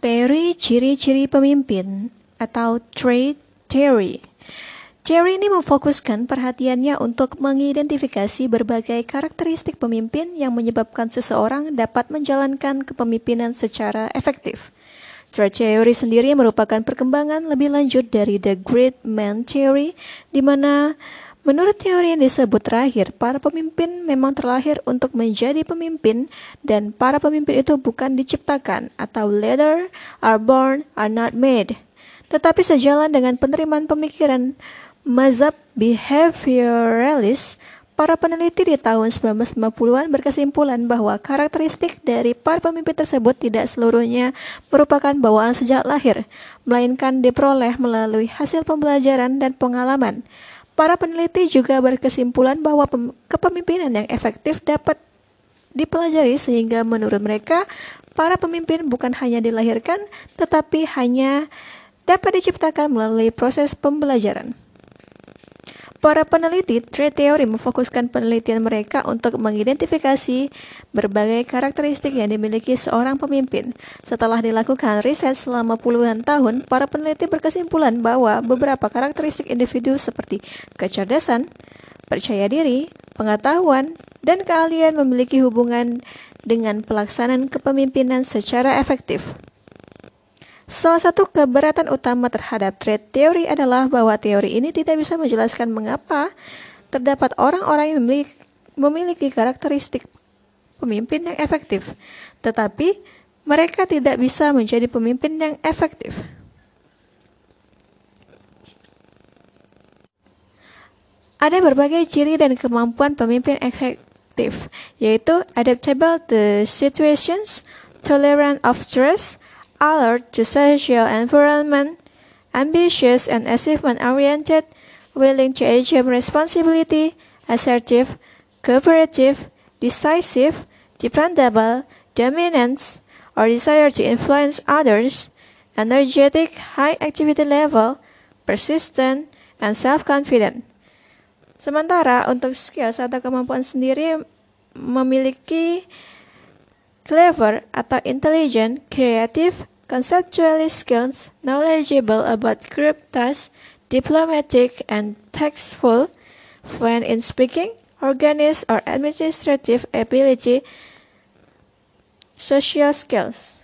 Teori ciri-ciri pemimpin atau trait theory. Teori ini memfokuskan perhatiannya untuk mengidentifikasi berbagai karakteristik pemimpin yang menyebabkan seseorang dapat menjalankan kepemimpinan secara efektif. Trait theory sendiri merupakan perkembangan lebih lanjut dari The Great Man Theory, di mana Menurut teori yang disebut terakhir, para pemimpin memang terlahir untuk menjadi pemimpin dan para pemimpin itu bukan diciptakan atau leader are born are not made. Tetapi sejalan dengan penerimaan pemikiran mazhab behavioralis, para peneliti di tahun 1950-an berkesimpulan bahwa karakteristik dari para pemimpin tersebut tidak seluruhnya merupakan bawaan sejak lahir, melainkan diperoleh melalui hasil pembelajaran dan pengalaman. Para peneliti juga berkesimpulan bahwa kepemimpinan yang efektif dapat dipelajari sehingga menurut mereka para pemimpin bukan hanya dilahirkan tetapi hanya dapat diciptakan melalui proses pembelajaran. Para peneliti trade theory memfokuskan penelitian mereka untuk mengidentifikasi berbagai karakteristik yang dimiliki seorang pemimpin. Setelah dilakukan riset selama puluhan tahun, para peneliti berkesimpulan bahwa beberapa karakteristik individu seperti kecerdasan, percaya diri, pengetahuan, dan keahlian memiliki hubungan dengan pelaksanaan kepemimpinan secara efektif. Salah satu keberatan utama terhadap trade theory adalah bahwa teori ini tidak bisa menjelaskan mengapa terdapat orang-orang yang memiliki, memiliki karakteristik pemimpin yang efektif, tetapi mereka tidak bisa menjadi pemimpin yang efektif. Ada berbagai ciri dan kemampuan pemimpin efektif, yaitu adaptable to situations, tolerant of stress, alert to social environment, ambitious and achievement-oriented, willing to assume responsibility, assertive, cooperative, decisive, dependable, dominant, or desire to influence others, energetic, high activity level, persistent, and self-confident. Sementara untuk skills atau kemampuan sendiri memiliki clever atau intelligent, creative, conceptually skilled, knowledgeable about group tasks, diplomatic and tactful, fluent in speaking, organized or administrative ability, social skills.